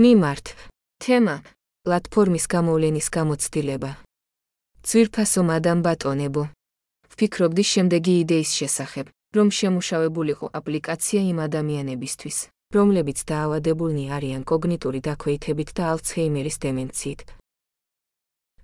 მიმართ. თემა: პლატფორმის გამოვლენის გამოცდილება. ძვირფასო მადამ ბატონებო. ვფიქრობდი შემდეგი იდეის შესახებ, რომ შემუშავებულიყო აპლიკაცია იმ ადამიანებისთვის, რომლებიც დაავადებულნი არიან კოგნიტური დაქვეითებით და ალცჰეიმერის დემენციით.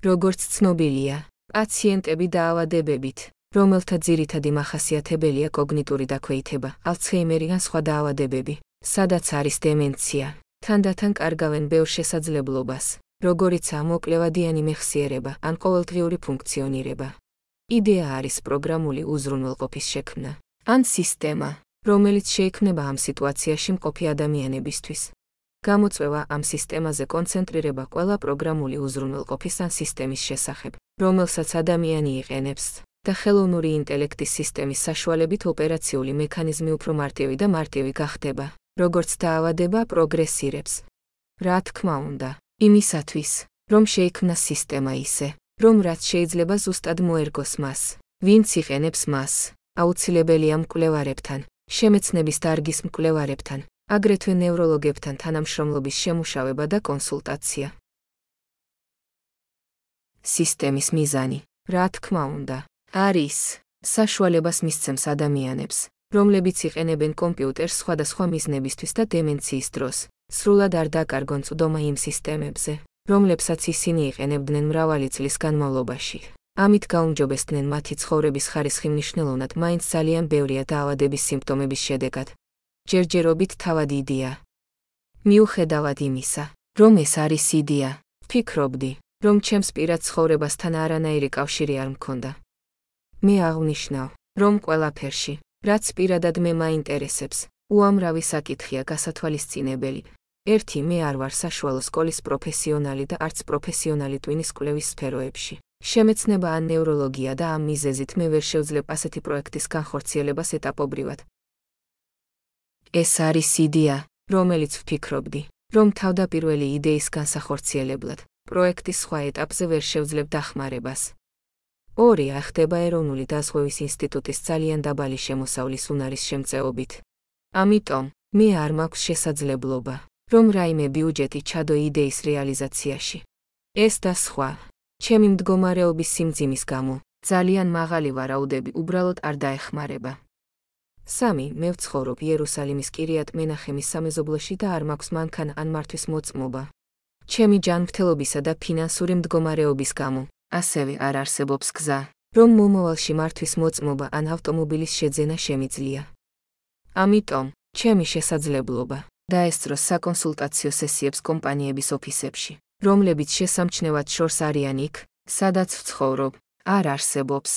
როგორც ცნობილია, პაციენტები დაავადებებით, რომელთა ძირითადი მახასიათებელია კოგნიტური დაქვეითება, ალცჰეიმერი ან სხვა დაავადებები, სადაც არის დემენცია, თანდათან კარგავენ ბევრ შესაძლებლობას, როგორიცაა მოკლევადიანი მეხსიერება ან ყოველდღიური ფუნქციონირება. იდეა არის პროგრამული უზრუნველყოფის შექმნა ან სისტემა, რომელიც შეიქმნება ამ სიტუაციაში მყოფი ადამიანებისთვის. გამოწვევა ამ სისტემაზე კონცენტრირება ყველა პროგრამული უზრუნველყოფის ან სისტემის შესახებ, რომელსაც ადამიანი იყენებს და ხელოვნური ინტელექტის სისტემის საშუალებით ოპერაციული მექანიზმი უფრო მარტივი და მარტივი გახდება, როგორც დაავადება პროგრესირებს. რა თქმა უნდა, იმისათვის, რომ შეიქმნას სისტემა ისე, რომ რაც შეიძლება ზუსტად მოერგოს მას, ვინც იყენებს მას, აუცილებელია მკვლევარებთან, შემეცნების დარგის მკვლევარებთან, აგრეთვე ნევროლოგებთან თანამშრომლობის შემუშავება და კონსულტაცია. სისტემის მიზანი, რა თქმა უნდა, არის საშუალებას მისცემს ადამიანებს, რომლებიც იყენებენ კომპიუტერს სხვადასხვა მიზნებისთვის და დემენციის დროს, სრულად არ დაკარგონ წვდომა იმ სისტემებზე, რომლებსაც ისინი იყენებდნენ მრავალი წლის განმავლობაში. ამით გაუმჯობესდნენ მათი ცხოვრების ხარისხი მნიშვნელოვნად მაინც ძალიან ბევრია დაავადების სიმპტომების შედეგად. ჯერჯერობით თავად იდეა. მიუხედავად იმისა, რომ ეს არის იდეა, ვფიქრობდი, რომ ჩემს პირად ცხოვრებასთან არანაირი კავშირი არ მქონდა. მე აღნიშნავ, რომ ყველაფერში, რაც პირადად მე მაინტერესებს, უამრავი საკითხია გასათვალისწინებელი. ერთი მე არ ვარ საშუალო სკოლის პროფესიონალი და არც პროფესიონალი ტვინის კვლევის სფეროებში. შემეცნება ან ნევროლოგია და ამ მიზეზით მე ვერ შევძლებ ასეთი პროექტის განხორციელებას ეტაპობრივად. ეს არის იდეა, რომელიც ვფიქრობდი, რომ თავდაპირველი იდეის განსახორციელებლად, პროექტის სხვა ეტაპზე ვერ შევძლებ დახმარებას. ორი ახდება ეროვნული დაზღვევის ინსტიტუტის ძალიან დაბალი შემოსავლის უნარის შემწეობით. ამიტომ, მე არ მაქვს შესაძლებლობა, რომ რაიმე ბიუჯეტი ჩადო იდეის რეალიზაციაში. ეს და სხვა, ჩემი მდგომარეობის სიმძიმის გამო, ძალიან მაღალი ვარაუდები უბრალოდ არ დაეხმარება. სამი, მე ვცხოვრობ იერუსალიმის კირიატ მენახემის სამეზობლოში და არ მაქვს მანქანა ან მართვის მოწმობა. ჩემი ჯანმრთელობისა და ფინანსური მდგომარეობის გამო, ასევე არ არსებობს გზა, რომ მომავალში მართვის მოწმობა ან ავტომობილის შეძენა შემიძლია. ამიტომ, ჩემი შესაძლებლობა დაესწრო საკონსულტაციო სესიებს კომპანიების ოფისებში, რომლებიც შესამჩნევად შორს არიან იქ, სადაც ვცხოვრობ, არ არსებობს.